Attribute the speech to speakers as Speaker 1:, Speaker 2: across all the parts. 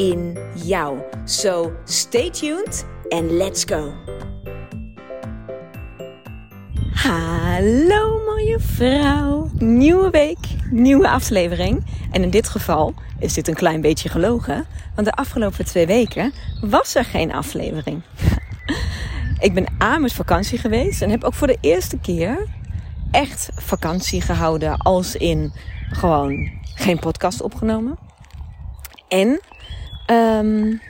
Speaker 1: in jou. So stay tuned and let's go. Hallo mooie vrouw. Nieuwe week, nieuwe aflevering. En in dit geval is dit een klein beetje gelogen. Want de afgelopen twee weken was er geen aflevering. Ik ben aan met vakantie geweest en heb ook voor de eerste keer echt vakantie gehouden. Als in gewoon geen podcast opgenomen. En um,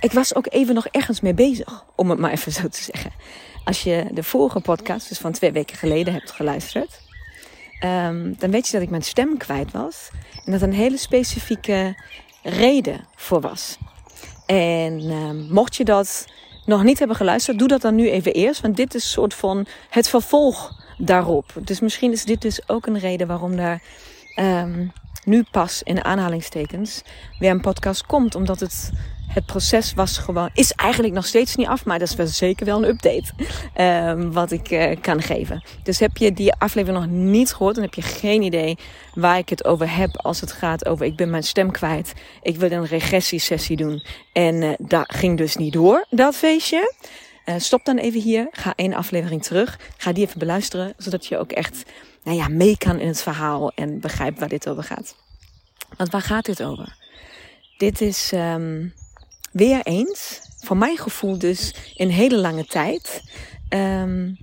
Speaker 1: ik was ook even nog ergens mee bezig, om het maar even zo te zeggen. Als je de vorige podcast, dus van twee weken geleden, hebt geluisterd, um, dan weet je dat ik mijn stem kwijt was. En dat er een hele specifieke reden voor was. En um, mocht je dat nog niet hebben geluisterd, doe dat dan nu even eerst. Want dit is een soort van het vervolg daarop. Dus misschien is dit dus ook een reden waarom daar nu pas in aanhalingstekens weer een podcast komt. Omdat het, het proces was gewoon, is eigenlijk nog steeds niet af, maar dat is wel zeker wel een update um, wat ik uh, kan geven. Dus heb je die aflevering nog niet gehoord, dan heb je geen idee waar ik het over heb als het gaat over ik ben mijn stem kwijt. Ik wil een regressiesessie doen en uh, dat ging dus niet door, dat feestje. Uh, stop dan even hier, ga één aflevering terug, ga die even beluisteren, zodat je ook echt nou ja, mee kan in het verhaal en begrijpt waar dit over gaat. Want waar gaat dit over? Dit is um, weer eens, van mijn gevoel dus in hele lange tijd, um,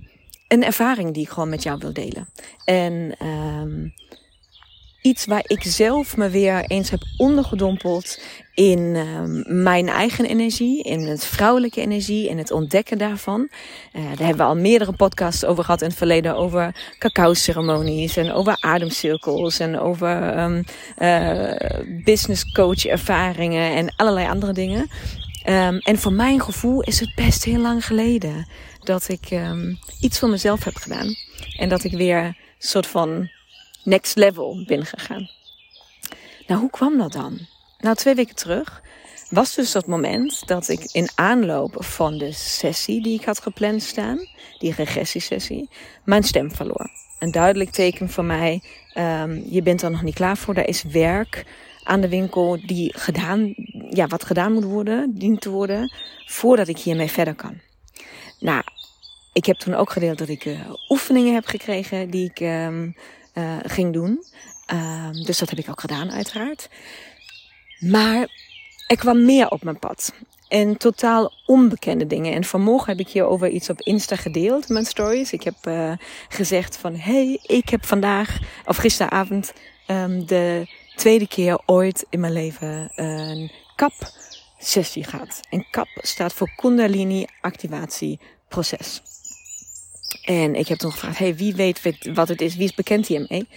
Speaker 1: een ervaring die ik gewoon met jou wil delen. En um, iets waar ik zelf me weer eens heb ondergedompeld in um, mijn eigen energie, in het vrouwelijke energie, in het ontdekken daarvan. Uh, daar hebben we al meerdere podcasts over gehad in het verleden, over cacao-ceremonies en over ademcirkels en over um, uh, business coach ervaringen en allerlei andere dingen. Um, en voor mijn gevoel is het best heel lang geleden dat ik iets voor mezelf heb gedaan. En dat ik weer soort van next level ben gegaan. Nou, hoe kwam dat dan? Nou, twee weken terug was dus dat moment dat ik in aanloop van de sessie die ik had gepland staan, die regressiesessie, mijn stem verloor. Een duidelijk teken voor mij, um, je bent er nog niet klaar voor, er is werk aan de winkel die gedaan, ja, wat gedaan moet worden, dient te worden, voordat ik hiermee verder kan. Nou, ik heb toen ook gedeeld dat ik uh, oefeningen heb gekregen die ik um, uh, ging doen. Um, dus dat heb ik ook gedaan, uiteraard. Maar er kwam meer op mijn pad. En totaal onbekende dingen. En vanmorgen heb ik hierover iets op Insta gedeeld, mijn stories. Ik heb uh, gezegd van, hey, ik heb vandaag, of gisteravond, um, de tweede keer ooit in mijn leven een kap sessie gehad. En kap staat voor Kundalini activatie proces. En ik heb toen gevraagd, hey, wie weet wat het is? Wie is bekend hiermee?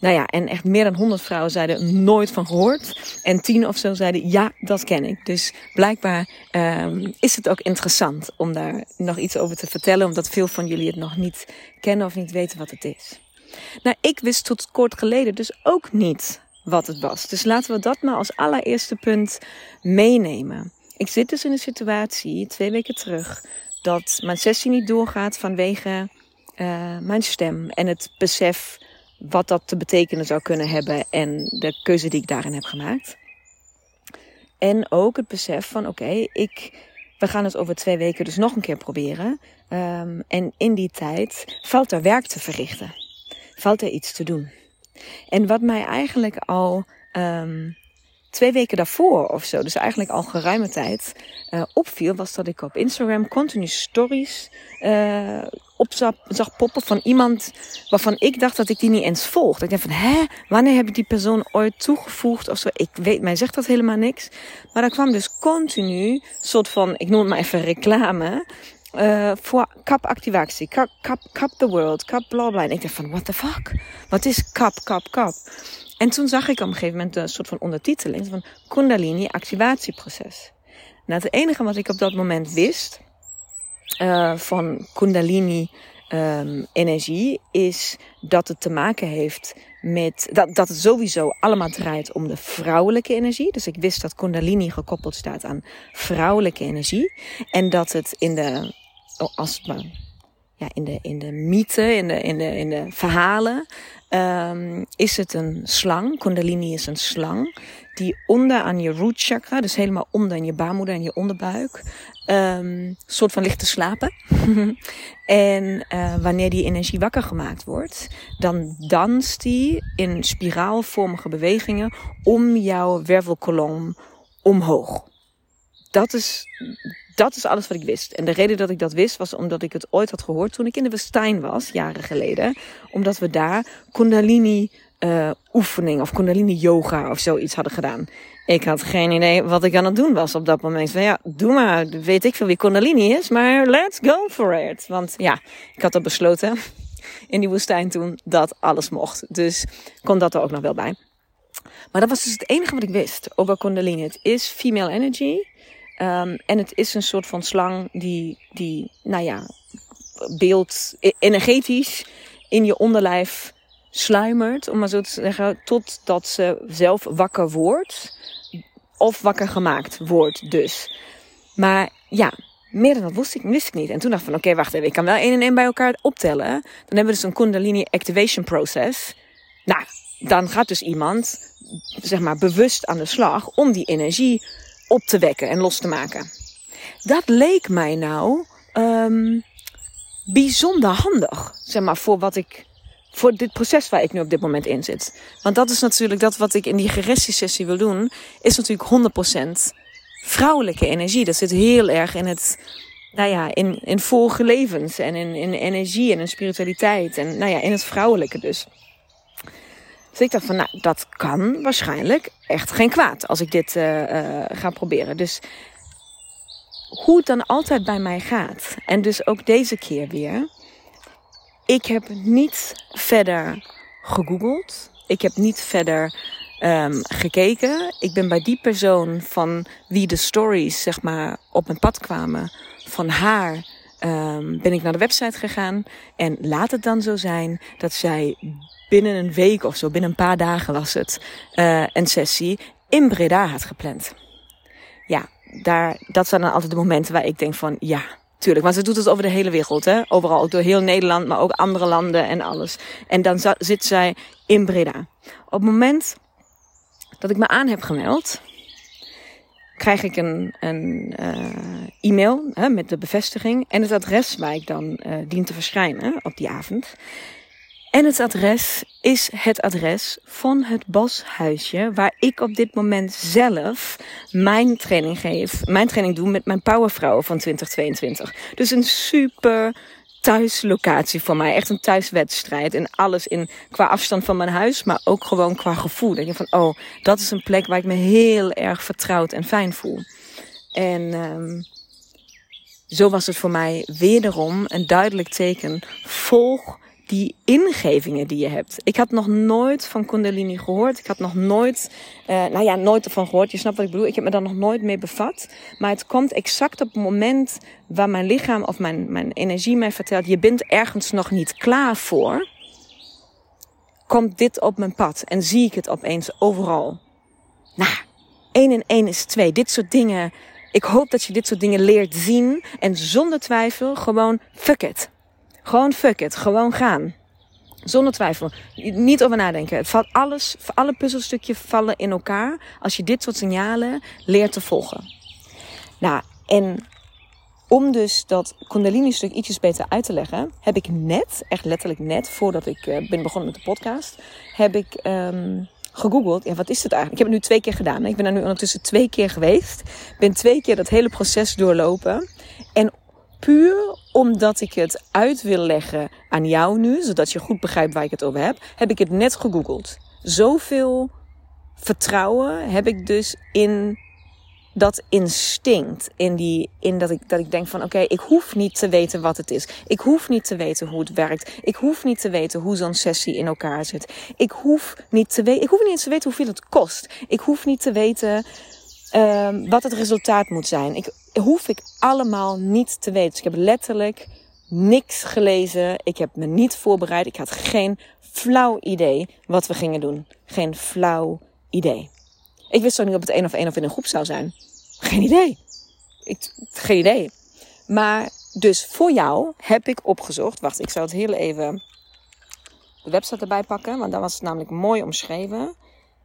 Speaker 1: Nou ja, en echt meer dan honderd vrouwen zeiden nooit van gehoord. En tien of zo zeiden ja, dat ken ik. Dus blijkbaar um, is het ook interessant om daar nog iets over te vertellen. Omdat veel van jullie het nog niet kennen of niet weten wat het is. Nou, ik wist tot kort geleden dus ook niet wat het was. Dus laten we dat maar als allereerste punt meenemen. Ik zit dus in een situatie, twee weken terug, dat mijn sessie niet doorgaat vanwege uh, mijn stem en het besef wat dat te betekenen zou kunnen hebben en de keuze die ik daarin heb gemaakt. En ook het besef van oké, ik, we gaan het over twee weken dus nog een keer proberen. Um, en in die tijd valt er werk te verrichten. Valt er iets te doen. En wat mij eigenlijk al um, twee weken daarvoor of zo, dus eigenlijk al geruime tijd, uh, opviel, was dat ik op Instagram continu stories uh, op zag poppen van iemand waarvan ik dacht dat ik die niet eens volgde. Ik dacht van, hè, wanneer heb ik die persoon ooit toegevoegd of zo? Ik weet, mij zegt dat helemaal niks. Maar er kwam dus continu, soort van, ik noem het maar even reclame, uh, voor kapactivatie, kap, kap, kap the world, kap bla bla. En ik dacht van, what the fuck? Wat is kap, kap, kap? En toen zag ik op een gegeven moment een soort van ondertiteling van Kundalini activatieproces. Nou, het enige wat ik op dat moment wist uh, van Kundalini um, energie is dat het te maken heeft met dat, dat het sowieso allemaal draait om de vrouwelijke energie. Dus ik wist dat Kundalini gekoppeld staat aan vrouwelijke energie. En dat het in de, als, ja, in de, in de mythe, in de, in de, in de verhalen, um, is het een slang. Kundalini is een slang die onder aan je root chakra, dus helemaal onder in je baarmoeder en je onderbuik, um, soort van ligt te slapen. en uh, wanneer die energie wakker gemaakt wordt, dan danst die in spiraalvormige bewegingen om jouw wervelkolom omhoog. Dat is, dat is alles wat ik wist. En de reden dat ik dat wist was omdat ik het ooit had gehoord toen ik in de woestijn was, jaren geleden. Omdat we daar Kundalini uh, oefening of Kundalini yoga of zoiets hadden gedaan. Ik had geen idee wat ik aan het doen was op dat moment. Van ja, doe maar, weet ik veel wie Kundalini is, maar let's go for it. Want ja, ik had al besloten in die woestijn toen dat alles mocht. Dus kon dat er ook nog wel bij. Maar dat was dus het enige wat ik wist over Kundalini. Het is female energy. Um, en het is een soort van slang die, die nou ja, beeld e-, energetisch in je onderlijf sluimert, om maar zo te zeggen, totdat ze zelf wakker wordt. Of wakker gemaakt wordt dus. Maar ja, meer dan dat wist ik, wist ik niet. En toen dacht ik van, oké, wacht even, ik kan wel één en één bij elkaar optellen. Dan hebben we dus een Kundalini Activation Process. Nou, dan gaat dus iemand, zeg maar, bewust aan de slag om die energie op te wekken en los te maken. Dat leek mij nou um, bijzonder handig, zeg maar, voor wat ik voor dit proces waar ik nu op dit moment in zit. Want dat is natuurlijk dat wat ik in die gerestriesessie wil doen, is natuurlijk 100% vrouwelijke energie. Dat zit heel erg in het, nou ja, in, in vorige en in, in energie en in spiritualiteit en nou ja, in het vrouwelijke dus. Dus ik dacht van, nou, dat kan waarschijnlijk echt geen kwaad als ik dit uh, uh, ga proberen. Dus hoe het dan altijd bij mij gaat, en dus ook deze keer weer, ik heb niet verder gegoogeld. Ik heb niet verder um, gekeken. Ik ben bij die persoon van wie de stories zeg maar op mijn pad kwamen, van haar um, ben ik naar de website gegaan. En laat het dan zo zijn dat zij binnen een week of zo, binnen een paar dagen was het, uh, een sessie in Breda had gepland. Ja, daar, dat zijn dan altijd de momenten waar ik denk van ja, Tuurlijk, want ze doet het over de hele wereld, hè? Overal, ook door heel Nederland, maar ook andere landen en alles. En dan zit zij in Breda. Op het moment dat ik me aan heb gemeld, krijg ik een, een uh, e-mail hè, met de bevestiging en het adres waar ik dan uh, dien te verschijnen op die avond. En het adres is het adres van het boshuisje waar ik op dit moment zelf mijn training geef. Mijn training doe met mijn powervrouwen van 2022. Dus een super thuislocatie voor mij. Echt een thuiswedstrijd. En alles in, qua afstand van mijn huis, maar ook gewoon qua gevoel. Dat je van, oh, dat is een plek waar ik me heel erg vertrouwd en fijn voel. En um, zo was het voor mij wederom een duidelijk teken. Volg die ingevingen die je hebt. Ik had nog nooit van Kundalini gehoord. Ik had nog nooit, uh, nou ja, nooit ervan gehoord. Je snapt wat ik bedoel. Ik heb me daar nog nooit mee bevat. Maar het komt exact op het moment waar mijn lichaam of mijn, mijn energie mij vertelt: je bent ergens nog niet klaar voor. Komt dit op mijn pad en zie ik het opeens overal. Nou, één en één is twee. Dit soort dingen. Ik hoop dat je dit soort dingen leert zien en zonder twijfel gewoon fuck it. Gewoon fuck it. Gewoon gaan. Zonder twijfel. Niet over nadenken. Het valt alles, alle puzzelstukjes vallen in elkaar als je dit soort signalen leert te volgen. Nou, en om dus dat Kundalini-stuk ietsjes beter uit te leggen, heb ik net, echt letterlijk net, voordat ik uh, ben begonnen met de podcast, heb ik um, gegoogeld. Ja, wat is het eigenlijk? Ik heb het nu twee keer gedaan. Ik ben er nu ondertussen twee keer geweest. Ben twee keer dat hele proces doorlopen. En puur omdat ik het uit wil leggen aan jou nu, zodat je goed begrijpt waar ik het over heb, heb ik het net gegoogeld. Zoveel vertrouwen heb ik dus in dat instinct. In, die, in dat, ik, dat ik denk van oké, ik hoef niet te weten wat het is. Ik hoef niet te weten hoe het werkt. Ik hoef niet te weten hoe zo'n sessie in elkaar zit. Ik hoef niet te weten. Ik hoef niet eens te weten hoeveel het kost. Ik hoef niet te weten um, wat het resultaat moet zijn. Ik hoef ik allemaal niet te weten. Dus ik heb letterlijk niks gelezen. Ik heb me niet voorbereid. Ik had geen flauw idee wat we gingen doen. Geen flauw idee. Ik wist zo niet of het één of één of in een groep zou zijn. Geen idee. Ik, geen idee. Maar dus voor jou heb ik opgezocht. Wacht, ik zou het heel even de website erbij pakken, want daar was het namelijk mooi omschreven.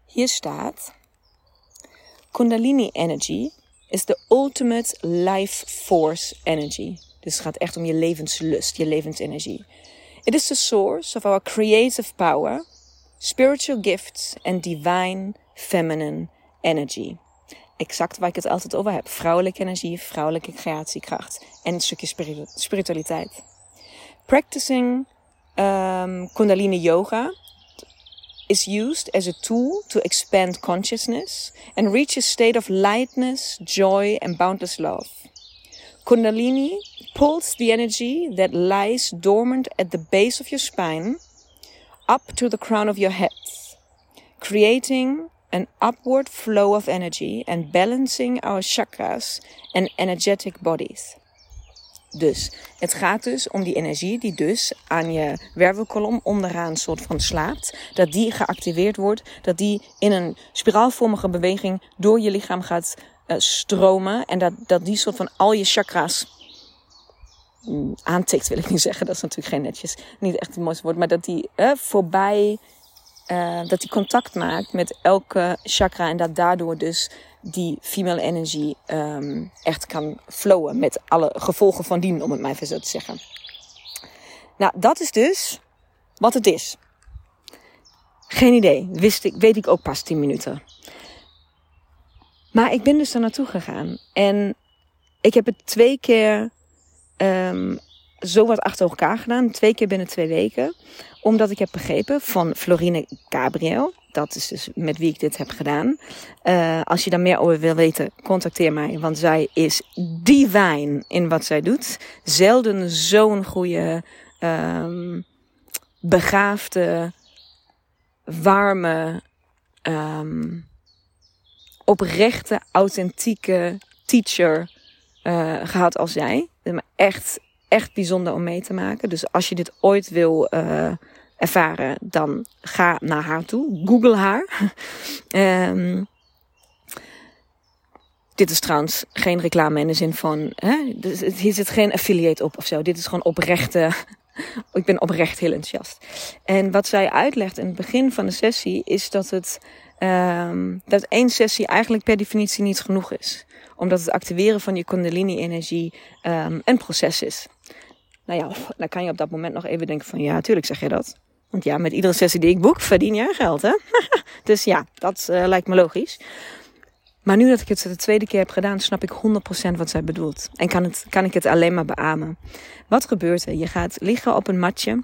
Speaker 1: Hier staat: Kundalini Energy is the ultimate life force energy. Dus het gaat echt om je levenslust, je levensenergie. It is the source of our creative power, spiritual gifts and divine feminine energy. Exact waar ik het altijd over heb. Vrouwelijke energie, vrouwelijke creatiekracht en een stukje spiritualiteit. Practicing um, Kundalini Yoga is used as a tool to expand consciousness and reach a state of lightness, joy, and boundless love. Kundalini pulls the energy that lies dormant at the base of your spine up to the crown of your head, creating an upward flow of energy and balancing our chakras and energetic bodies. Dus het gaat dus om die energie die dus aan je wervelkolom onderaan soort van slaapt. Dat die geactiveerd wordt. Dat die in een spiraalvormige beweging door je lichaam gaat uh, stromen. En dat, dat die soort van al je chakras mm, aantikt, wil ik niet zeggen. Dat is natuurlijk geen netjes, niet echt het mooiste woord. Maar dat die uh, voorbij, uh, dat die contact maakt met elke chakra. En dat daardoor dus die female energy um, echt kan flowen met alle gevolgen van dien, om het maar even zo te zeggen. Nou, dat is dus wat het is. Geen idee, wist ik, weet ik ook pas 10 minuten. Maar ik ben dus daar naartoe gegaan en ik heb het twee keer um, zo wat achter elkaar gedaan, twee keer binnen twee weken, omdat ik heb begrepen van Florine Gabriel dat is dus met wie ik dit heb gedaan. Uh, als je daar meer over wil weten, contacteer mij. Want zij is divine in wat zij doet. Zelden zo'n goede, um, begaafde, warme, um, oprechte, authentieke teacher uh, gehad als jij. Echt, echt bijzonder om mee te maken. Dus als je dit ooit wil uh, ervaren, dan ga naar haar toe. Google haar. um, dit is trouwens geen reclame in de zin van, hè, hier zit geen affiliate op of zo. Dit is gewoon oprechte, ik ben oprecht heel enthousiast. En wat zij uitlegt in het begin van de sessie is dat het, um, dat één sessie eigenlijk per definitie niet genoeg is. Omdat het activeren van je kundalini energie um, een proces is. Nou ja, dan kan je op dat moment nog even denken van ja, tuurlijk zeg je dat. Want ja, met iedere sessie die ik boek, verdien je geld, hè? dus ja, dat uh, lijkt me logisch. Maar nu dat ik het de tweede keer heb gedaan, snap ik 100% wat zij bedoelt. En kan, het, kan ik het alleen maar beamen. Wat gebeurt er? Je gaat liggen op een matje.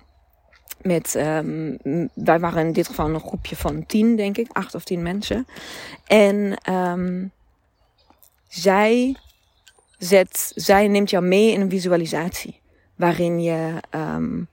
Speaker 1: Met, um, wij waren in dit geval een groepje van tien, denk ik. Acht of tien mensen. En um, zij, zet, zij neemt jou mee in een visualisatie. Waarin je... Um,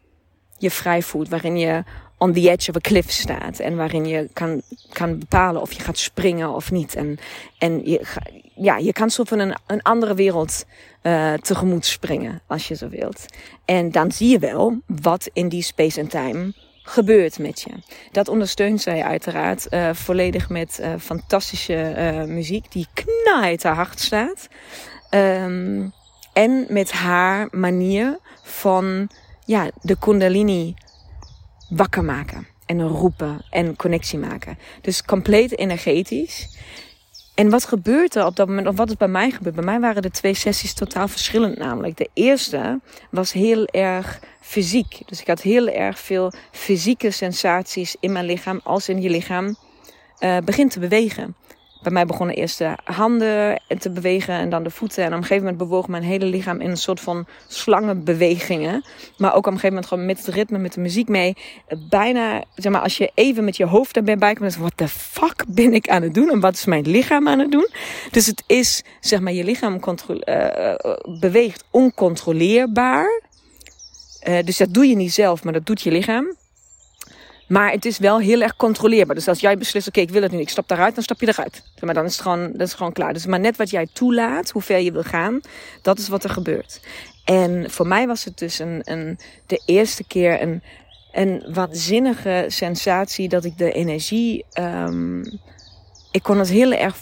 Speaker 1: je vrij voelt, waarin je on the edge of a cliff staat en waarin je kan, kan bepalen of je gaat springen of niet. En, en je, ja, je kan zo van een, een andere wereld uh, tegemoet springen, als je zo wilt. En dan zie je wel wat in die space en time gebeurt met je. Dat ondersteunt zij uiteraard uh, volledig met uh, fantastische uh, muziek die knijter hard staat. Um, en met haar manier van ja, de kundalini wakker maken. En roepen en connectie maken. Dus compleet energetisch. En wat gebeurt er op dat moment, of wat is bij mij gebeurd? Bij mij waren de twee sessies totaal verschillend namelijk. De eerste was heel erg fysiek. Dus ik had heel erg veel fysieke sensaties in mijn lichaam als in je lichaam uh, begint te bewegen bij mij begonnen eerst de handen te bewegen en dan de voeten. En op een gegeven moment bewoog mijn hele lichaam in een soort van slangenbewegingen. Maar ook op een gegeven moment gewoon met het ritme, met de muziek mee. Bijna, zeg maar, als je even met je hoofd erbij komt, dan wat de fuck ben ik aan het doen? En wat is mijn lichaam aan het doen? Dus het is, zeg maar, je lichaam uh, beweegt oncontroleerbaar. Uh, dus dat doe je niet zelf, maar dat doet je lichaam. Maar het is wel heel erg controleerbaar. Dus als jij beslist, oké, ik wil het nu, ik stap daaruit, dan stap je eruit. Maar dan is het gewoon, dat is gewoon klaar. Dus maar net wat jij toelaat, hoe ver je wil gaan, dat is wat er gebeurt. En voor mij was het dus een, een, de eerste keer een, een waanzinnige sensatie dat ik de energie. Um, ik kon het heel erg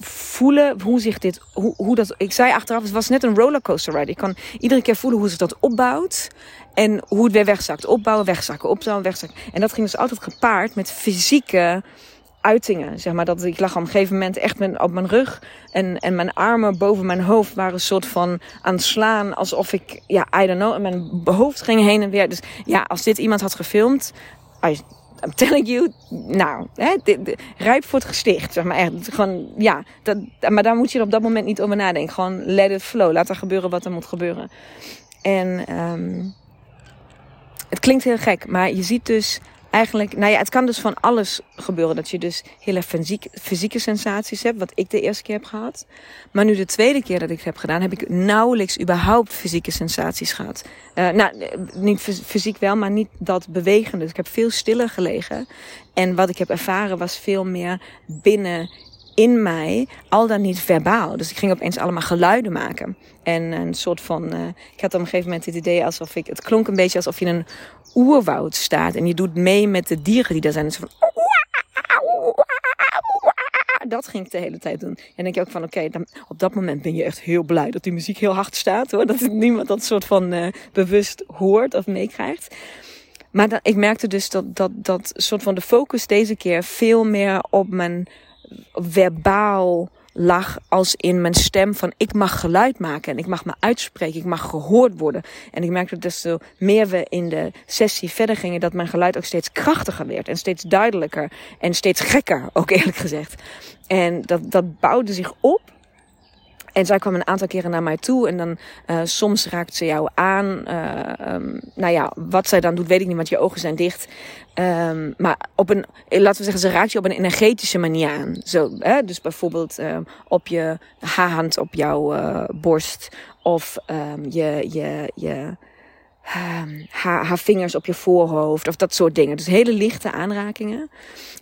Speaker 1: voelen hoe zich dit, hoe, hoe dat, ik zei achteraf, het was net een rollercoaster ride. Ik kan iedere keer voelen hoe zich dat opbouwt en hoe het weer wegzakt. Opbouwen, wegzakken, opbouwen, wegzakken. En dat ging dus altijd gepaard met fysieke uitingen. Zeg maar dat ik lag op een gegeven moment echt op mijn rug en, en mijn armen boven mijn hoofd waren een soort van aan het slaan alsof ik, ja, I don't know, en mijn hoofd ging heen en weer. Dus ja, als dit iemand had gefilmd, I'm telling you, nou, hè, rijp voor het gesticht, zeg maar echt. Gewoon, ja, dat, maar daar moet je op dat moment niet over nadenken. Gewoon let it flow, laat er gebeuren wat er moet gebeuren. En um, het klinkt heel gek, maar je ziet dus eigenlijk, nou ja, het kan dus van alles gebeuren. Dat je dus fysiek, fysieke sensaties hebt, wat ik de eerste keer heb gehad. Maar nu de tweede keer dat ik het heb gedaan, heb ik nauwelijks überhaupt fysieke sensaties gehad. Uh, nou, niet fysiek wel, maar niet dat bewegende. Dus ik heb veel stiller gelegen. En wat ik heb ervaren was veel meer binnen in mij, al dan niet verbaal. Dus ik ging opeens allemaal geluiden maken. En een soort van, uh, ik had op een gegeven moment het idee alsof ik, het klonk een beetje alsof je in een oerwoud staat. En je doet mee met de dieren die daar zijn. Dus van, dat ging ik de hele tijd doen. En dan denk je ook van, oké, okay, op dat moment ben je echt heel blij dat die muziek heel hard staat. Hoor. Dat niemand dat soort van uh, bewust hoort of meekrijgt. Maar ik merkte dus dat, dat, dat soort van de focus deze keer veel meer op mijn verbaal lag als in mijn stem van ik mag geluid maken en ik mag me uitspreken, ik mag gehoord worden. En ik merkte dat desto meer we in de sessie verder gingen, dat mijn geluid ook steeds krachtiger werd en steeds duidelijker en steeds gekker, ook eerlijk gezegd. En dat, dat bouwde zich op en zij kwam een aantal keren naar mij toe. En dan uh, soms raakt ze jou aan. Uh, nou ja, wat zij dan doet, weet ik niet, want je ogen zijn dicht. Um, maar op een, laten we zeggen, ze raakt je op een energetische manier aan. Zo, hè? Dus bijvoorbeeld uh, op je hand op jouw uh, borst. Of je, je, je Ehm, haar, haar, vingers op je voorhoofd of dat soort dingen. Dus hele lichte aanrakingen.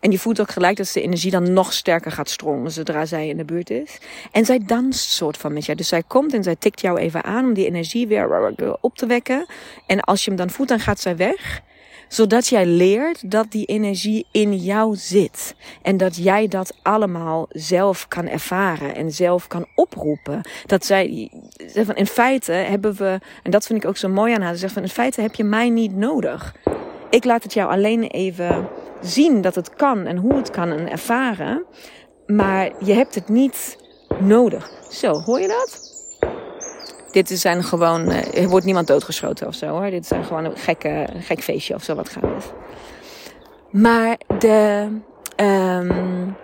Speaker 1: En je voelt ook gelijk dat de energie dan nog sterker gaat stromen zodra zij in de buurt is. En zij danst soort van met jou. Dus zij komt en zij tikt jou even aan om die energie weer op te wekken. En als je hem dan voelt, dan gaat zij weg zodat jij leert dat die energie in jou zit. En dat jij dat allemaal zelf kan ervaren en zelf kan oproepen. Dat zij, in feite hebben we, en dat vind ik ook zo mooi aan haar, zegt van in feite heb je mij niet nodig. Ik laat het jou alleen even zien dat het kan en hoe het kan en ervaren. Maar je hebt het niet nodig. Zo, hoor je dat? Dit zijn gewoon, uh, er wordt niemand doodgeschoten of zo hoor. Dit zijn gewoon een gekke, gek feestje of zo wat gaat is. Maar de, um,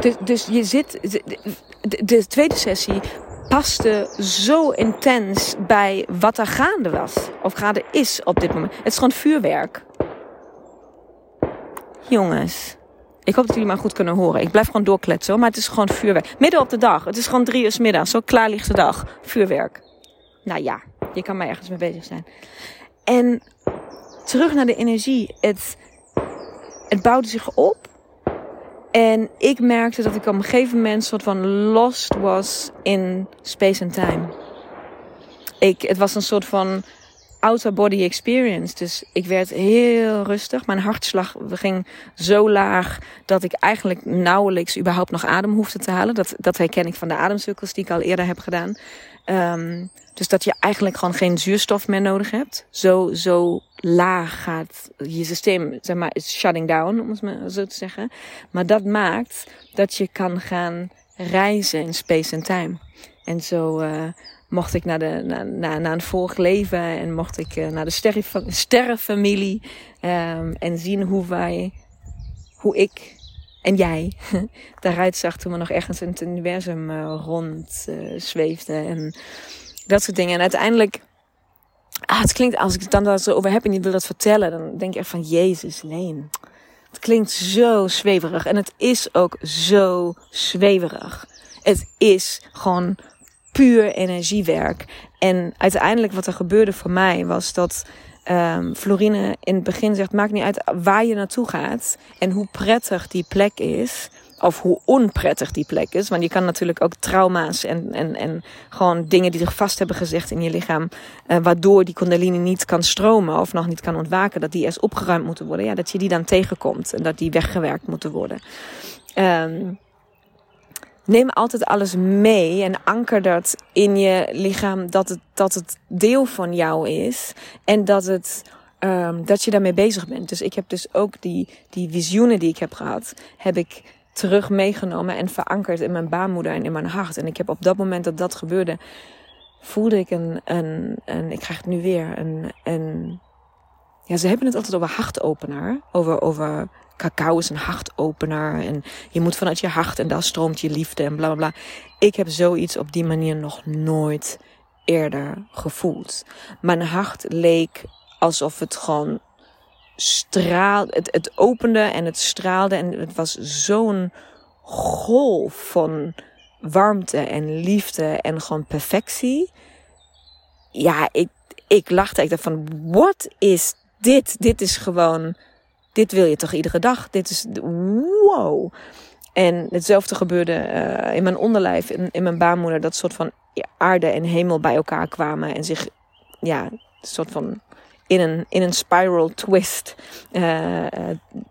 Speaker 1: dus, dus je zit, de, de tweede sessie paste zo intens bij wat er gaande was. Of gaande is op dit moment. Het is gewoon vuurwerk. Jongens. Ik hoop dat jullie maar goed kunnen horen. Ik blijf gewoon doorkletsen, maar het is gewoon vuurwerk. Midden op de dag. Het is gewoon drie uur middag. Zo klaar ligt de dag. Vuurwerk. Nou ja, je kan maar ergens mee bezig zijn. En terug naar de energie. Het, het bouwde zich op. En ik merkte dat ik op een gegeven moment soort van lost was in space and time. Ik, het was een soort van outer body experience. Dus ik werd heel rustig. Mijn hartslag ging zo laag dat ik eigenlijk nauwelijks überhaupt nog adem hoefde te halen. Dat, dat herken ik van de ademcirkels die ik al eerder heb gedaan. Um, dus dat je eigenlijk gewoon geen zuurstof meer nodig hebt. Zo, zo laag gaat je systeem, zeg maar, is shutting down, om het maar zo te zeggen. Maar dat maakt dat je kan gaan reizen in space en time. En zo uh, mocht ik naar, de, naar, naar, naar een vorig leven en mocht ik uh, naar de sterrenfamilie um, en zien hoe wij, hoe ik en jij daaruit zag toen we nog ergens in het universum uh, rond uh, zweefden en dat soort dingen. En uiteindelijk, ah, het klinkt als ik het dan daar zo over heb en je wil dat vertellen, dan denk ik echt van Jezus, Leen. Het klinkt zo zweverig en het is ook zo zweverig. Het is gewoon puur energiewerk. En uiteindelijk wat er gebeurde voor mij was dat um, Florine in het begin zegt: maakt niet uit waar je naartoe gaat en hoe prettig die plek is. Of hoe onprettig die plek is. Want je kan natuurlijk ook trauma's en, en, en gewoon dingen die zich vast hebben gezegd in je lichaam. Uh, waardoor die kundalini niet kan stromen of nog niet kan ontwaken. Dat die eerst opgeruimd moeten worden. Ja, dat je die dan tegenkomt en dat die weggewerkt moeten worden. Um, neem altijd alles mee en anker dat in je lichaam dat het, dat het deel van jou is en dat, het, um, dat je daarmee bezig bent. Dus ik heb dus ook die, die visioenen die ik heb gehad, heb ik terug meegenomen en verankerd in mijn baarmoeder en in mijn hart. En ik heb op dat moment dat dat gebeurde, voelde ik een, een, een ik krijg het nu weer, een, een ja, ze hebben het altijd over hartopener, over, over cacao is een hartopener. En je moet vanuit je hart en daar stroomt je liefde en bla bla bla. Ik heb zoiets op die manier nog nooit eerder gevoeld. Mijn hart leek alsof het gewoon straalde. Het, het opende en het straalde. En het was zo'n golf van warmte en liefde en gewoon perfectie. Ja, ik, ik lachte. Ik dacht van, what is dit? Dit is gewoon dit wil je toch iedere dag? Dit is wow. En hetzelfde gebeurde uh, in mijn onderlijf, in, in mijn baarmoeder. Dat soort van aarde en hemel bij elkaar kwamen. En zich, ja, soort van in een, in een spiral twist uh,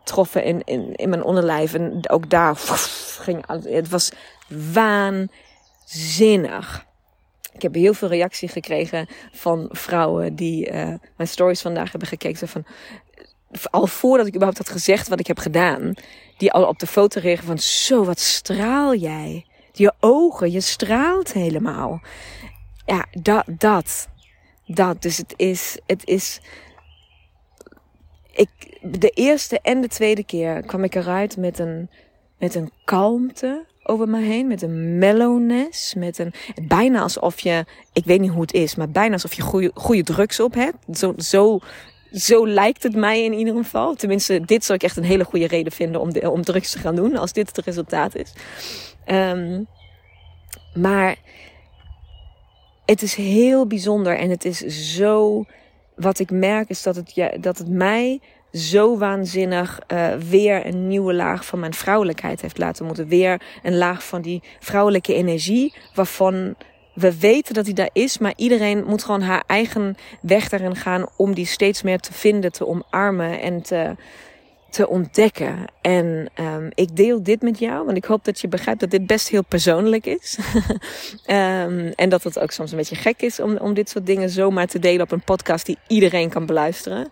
Speaker 1: troffen in, in, in mijn onderlijf. En ook daar ging Het was waanzinnig. Ik heb heel veel reactie gekregen van vrouwen die mijn stories vandaag hebben gekeken. Van, al voordat ik überhaupt had gezegd wat ik heb gedaan, die al op de foto regen van zo, wat straal jij. Je ogen, je straalt helemaal. Ja, dat, dat, dat. Dus het is, het is, ik, de eerste en de tweede keer kwam ik eruit met een, met een kalmte over me heen, met een mellowness, met een, bijna alsof je, ik weet niet hoe het is, maar bijna alsof je goede, drugs op hebt. Zo, zo zo lijkt het mij in ieder geval. Tenminste, dit zou ik echt een hele goede reden vinden om, om drugs te gaan doen, als dit het resultaat is. Um, maar het is heel bijzonder en het is zo. Wat ik merk is dat het, ja, dat het mij zo waanzinnig uh, weer een nieuwe laag van mijn vrouwelijkheid heeft laten moeten. Weer een laag van die vrouwelijke energie, waarvan we weten dat die daar is, maar iedereen moet gewoon haar eigen weg daarin gaan om die steeds meer te vinden, te omarmen en te, te ontdekken. En um, ik deel dit met jou, want ik hoop dat je begrijpt dat dit best heel persoonlijk is. um, en dat het ook soms een beetje gek is om, om dit soort dingen zomaar te delen op een podcast die iedereen kan beluisteren.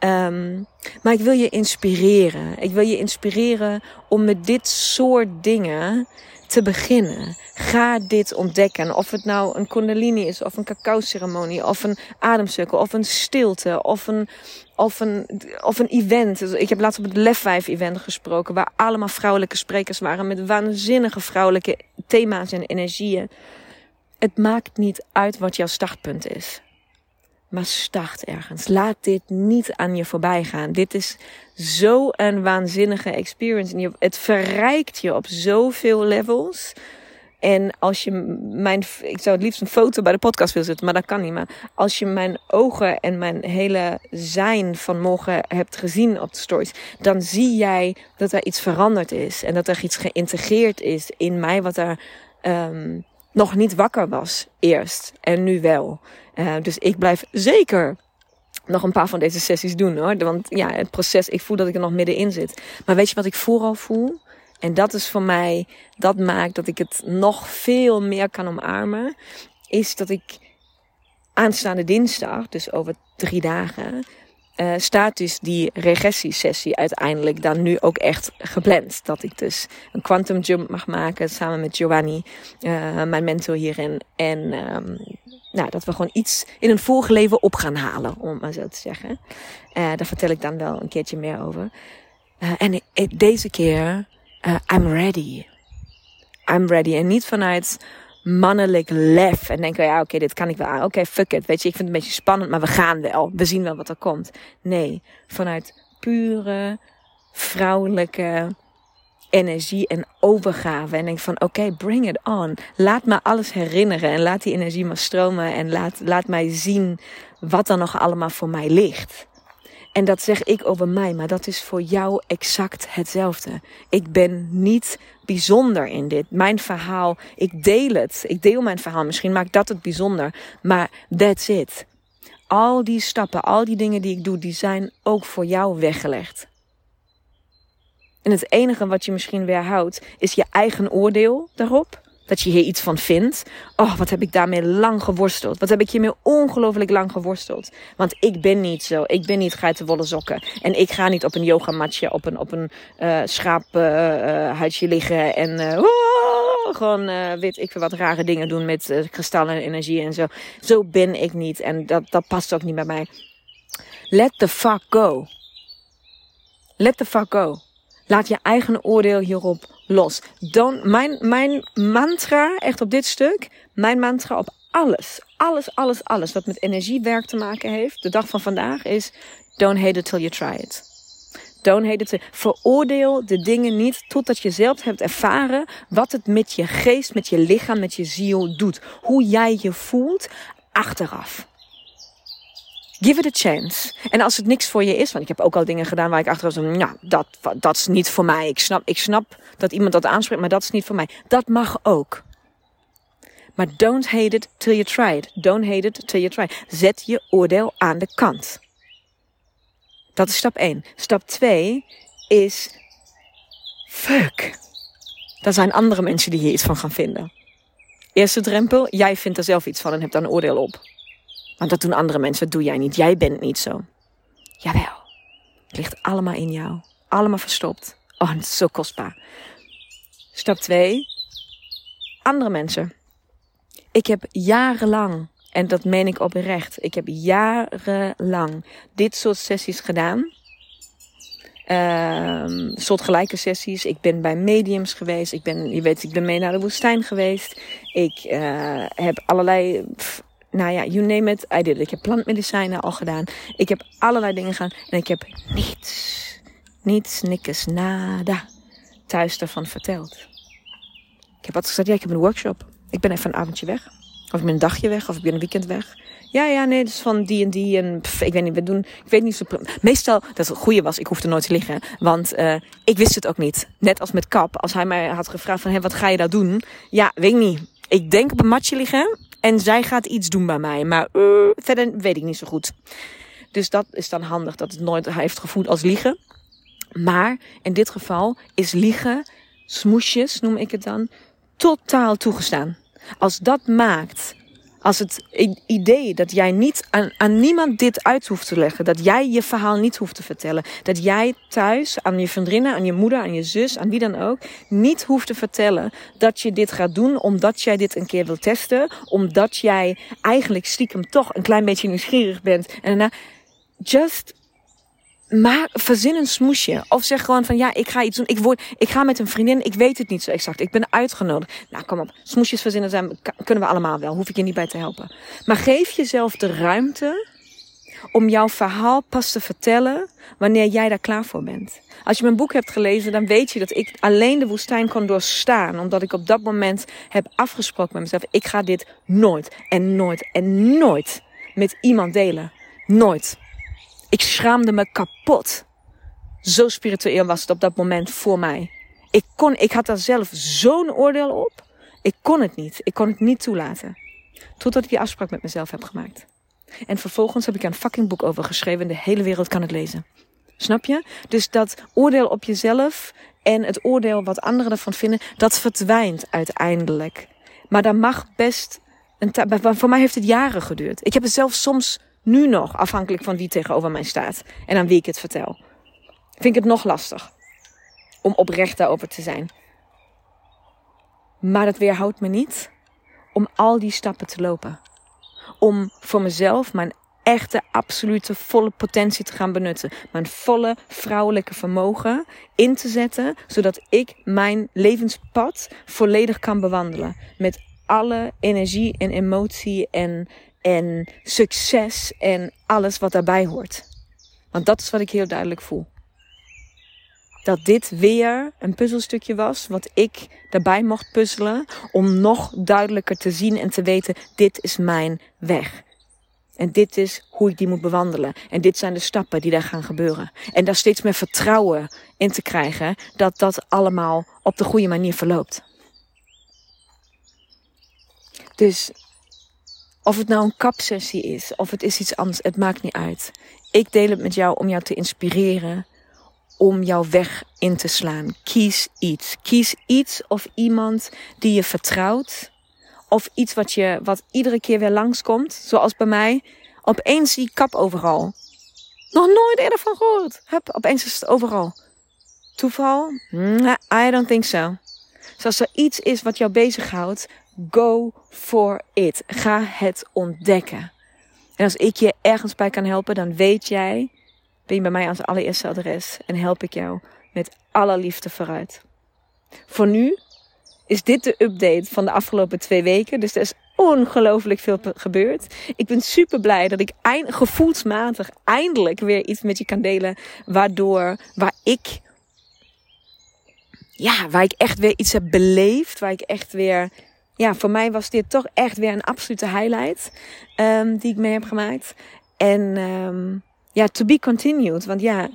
Speaker 1: Um, maar ik wil je inspireren. Ik wil je inspireren om met dit soort dingen te beginnen. Ga dit ontdekken. Of het nou een kundalini is, of een cacao-ceremonie, of een ademcirkel, of een stilte, of een, of een, of een event. Dus ik heb laatst op het Lef 5 event gesproken, waar allemaal vrouwelijke sprekers waren met waanzinnige vrouwelijke thema's en energieën. Het maakt niet uit wat jouw startpunt is. Maar start ergens. Laat dit niet aan je voorbij gaan. Dit is zo een waanzinnige experience. het verrijkt je op zoveel levels. En als je mijn, ik zou het liefst een foto bij de podcast willen zetten, maar dat kan niet. Maar als je mijn ogen en mijn hele zijn van morgen hebt gezien op de stories, dan zie jij dat er iets veranderd is. En dat er iets geïntegreerd is in mij, wat er um, nog niet wakker was eerst. En nu wel. Uh, dus ik blijf zeker nog een paar van deze sessies doen hoor. Want ja, het proces, ik voel dat ik er nog middenin zit. Maar weet je wat ik vooral voel? En dat is voor mij, dat maakt dat ik het nog veel meer kan omarmen. Is dat ik aanstaande dinsdag, dus over drie dagen, uh, staat dus die regressiesessie uiteindelijk dan nu ook echt gepland. Dat ik dus een quantum jump mag maken samen met Giovanni, uh, mijn mentor hierin. En um, nou, dat we gewoon iets in een vorige leven op gaan halen, om het maar zo te zeggen. Uh, daar vertel ik dan wel een keertje meer over. en deze keer I'm ready. I'm ready. En niet vanuit mannelijk lef. En denken, ja, oké, dit kan ik wel Oké, okay, fuck it. Weet je, ik vind het een beetje spannend, maar we gaan wel. We zien wel wat er komt. Nee, vanuit pure, vrouwelijke energie en overgave. En denk van, oké, bring it on. Laat me alles herinneren en laat die energie maar stromen. En laat, laat mij zien wat er nog allemaal voor mij ligt. En dat zeg ik over mij, maar dat is voor jou exact hetzelfde. Ik ben niet bijzonder in dit. Mijn verhaal, ik deel het. Ik deel mijn verhaal. Misschien maakt dat het bijzonder. Maar that's it. Al die stappen, al die dingen die ik doe, die zijn ook voor jou weggelegd. En het enige wat je misschien weerhoudt, is je eigen oordeel daarop. Dat je hier iets van vindt. Oh, wat heb ik daarmee lang geworsteld. Wat heb ik hiermee ongelooflijk lang geworsteld. Want ik ben niet zo. Ik ben niet geitenwolle sokken. En ik ga niet op een yogamatje, op een, op een uh, schaaphuidje uh, liggen. En oh, gewoon, weet ik veel wat rare dingen doen met kristallen en energie en zo. Zo ben ik niet. En dat, dat past ook niet bij mij. Let the fuck go. Let the fuck go. Laat je eigen oordeel hierop los. Don't, mijn, mijn mantra, echt op dit stuk, mijn mantra op alles, alles, alles, alles wat met energiewerk te maken heeft, de dag van vandaag is: don't hate it till you try it. Don't hate it. Veroordeel de dingen niet totdat je zelf hebt ervaren wat het met je geest, met je lichaam, met je ziel doet. Hoe jij je voelt achteraf. Give it a chance. En als het niks voor je is, want ik heb ook al dingen gedaan waar ik achteraf zo, nou, dat, dat is niet voor mij. Ik snap, ik snap dat iemand dat aanspreekt, maar dat is niet voor mij. Dat mag ook. Maar don't hate it till you try it. Don't hate it till you try. Zet je oordeel aan de kant. Dat is stap 1. Stap 2 is fuck. Er zijn andere mensen die hier iets van gaan vinden. Eerste drempel, jij vindt er zelf iets van en hebt daar een oordeel op. Want dat doen andere mensen, dat doe jij niet. Jij bent niet zo. Jawel. Het ligt allemaal in jou. Allemaal verstopt. Oh, het is zo kostbaar. Stap 2. Andere mensen. Ik heb jarenlang, en dat meen ik oprecht, ik heb jarenlang dit soort sessies gedaan. Um, soortgelijke sessies. Ik ben bij mediums geweest. Ik ben, je weet, ik ben mee naar de woestijn geweest. Ik uh, heb allerlei nou ja, you name it, I did Ik heb plantmedicijnen al gedaan. Ik heb allerlei dingen gedaan. En ik heb niets, niets, niks, nada thuis ervan verteld. Ik heb altijd gezegd, ja, ik heb een workshop. Ik ben even een avondje weg. Of ik ben een dagje weg, of ik ben een weekend weg. Ja, ja, nee, dus van die en die. En ik weet niet, we doen. Ik weet niet zo. Meestal, dat het goede was, ik hoefde nooit te liggen. Want uh, ik wist het ook niet. Net als met Kap. Als hij mij had gevraagd van, hé, wat ga je daar doen? Ja, weet ik niet. Ik denk op een matje liggen. En zij gaat iets doen bij mij. Maar uh, verder weet ik niet zo goed. Dus dat is dan handig dat het nooit heeft gevoeld als liegen. Maar in dit geval is liegen, smoesjes noem ik het dan, totaal toegestaan. Als dat maakt als het idee dat jij niet aan, aan niemand dit uit hoeft te leggen, dat jij je verhaal niet hoeft te vertellen, dat jij thuis aan je vriendinnen, aan je moeder, aan je zus, aan wie dan ook, niet hoeft te vertellen dat je dit gaat doen omdat jij dit een keer wil testen, omdat jij eigenlijk stiekem toch een klein beetje nieuwsgierig bent en daarna just maar verzin een smoesje. Of zeg gewoon van ja, ik ga iets doen. Ik, word, ik ga met een vriendin. Ik weet het niet zo exact. Ik ben uitgenodigd. Nou, kom op. Smoesjes verzinnen zijn, kunnen we allemaal wel. Hoef ik je niet bij te helpen. Maar geef jezelf de ruimte om jouw verhaal pas te vertellen wanneer jij daar klaar voor bent. Als je mijn boek hebt gelezen, dan weet je dat ik alleen de woestijn kon doorstaan. Omdat ik op dat moment heb afgesproken met mezelf. Ik ga dit nooit en nooit en nooit met iemand delen. Nooit. Ik schaamde me kapot. Zo spiritueel was het op dat moment voor mij. Ik, kon, ik had daar zelf zo'n oordeel op. Ik kon het niet. Ik kon het niet toelaten. Totdat ik die afspraak met mezelf heb gemaakt. En vervolgens heb ik een fucking boek over geschreven en de hele wereld kan het lezen. Snap je? Dus dat oordeel op jezelf en het oordeel wat anderen ervan vinden, dat verdwijnt uiteindelijk. Maar dat mag best. Een voor mij heeft het jaren geduurd. Ik heb het zelf soms nu nog, afhankelijk van wie tegenover mij staat en aan wie ik het vertel. Vind ik het nog lastig om oprecht daarover te zijn. Maar dat weerhoudt me niet om al die stappen te lopen. Om voor mezelf mijn echte, absolute, volle potentie te gaan benutten. Mijn volle vrouwelijke vermogen in te zetten, zodat ik mijn levenspad volledig kan bewandelen. Met alle energie en emotie en, en succes en alles wat daarbij hoort. Want dat is wat ik heel duidelijk voel. Dat dit weer een puzzelstukje was wat ik daarbij mocht puzzelen om nog duidelijker te zien en te weten, dit is mijn weg. En dit is hoe ik die moet bewandelen. En dit zijn de stappen die daar gaan gebeuren. En daar steeds meer vertrouwen in te krijgen dat dat allemaal op de goede manier verloopt. Dus of het nou een kapsessie is, of het is iets anders, het maakt niet uit. Ik deel het met jou om jou te inspireren om jouw weg in te slaan. Kies iets. Kies iets of iemand die je vertrouwt. Of iets wat, je, wat iedere keer weer langskomt. Zoals bij mij. Opeens zie ik kap overal. Nog nooit eerder van gehoord. Hup, opeens is het overal. Toeval? I don't think so. Dus als er iets is wat jou bezighoudt, go for it. Ga het ontdekken. En als ik je ergens bij kan helpen, dan weet jij, ben je bij mij als allereerste adres en help ik jou met alle liefde vooruit. Voor nu is dit de update van de afgelopen twee weken. Dus er is ongelooflijk veel gebeurd. Ik ben super blij dat ik eind, gevoelsmatig eindelijk weer iets met je kan delen. Waardoor, waar ik, ja, waar ik echt weer iets heb beleefd. Waar ik echt weer ja, voor mij was dit toch echt weer een absolute highlight um, die ik mee heb gemaakt. En um, ja, to be continued. Want ja,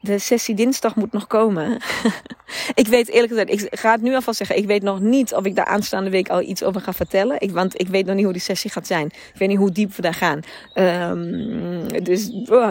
Speaker 1: de sessie dinsdag moet nog komen. ik weet eerlijk gezegd, ik ga het nu alvast zeggen. Ik weet nog niet of ik daar aanstaande week al iets over ga vertellen. Ik, want ik weet nog niet hoe die sessie gaat zijn. Ik weet niet hoe diep we daar gaan. Um, dus oh,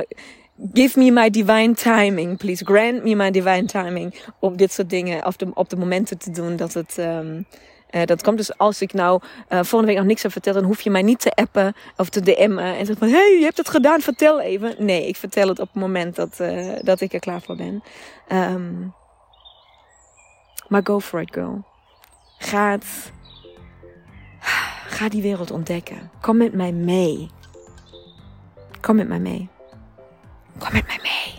Speaker 1: give me my divine timing, please. Grant me my divine timing. Om dit soort dingen op de, op de momenten te doen dat het. Um, uh, dat komt dus als ik nou uh, volgende week nog niks heb verteld, dan hoef je mij niet te appen of te DM'en en zeggen van, hey, je hebt het gedaan, vertel even. Nee, ik vertel het op het moment dat, uh, dat ik er klaar voor ben. Um, maar go for it, girl. Ga ga die wereld ontdekken. Kom met mij mee. Kom met mij mee. Kom met mij mee.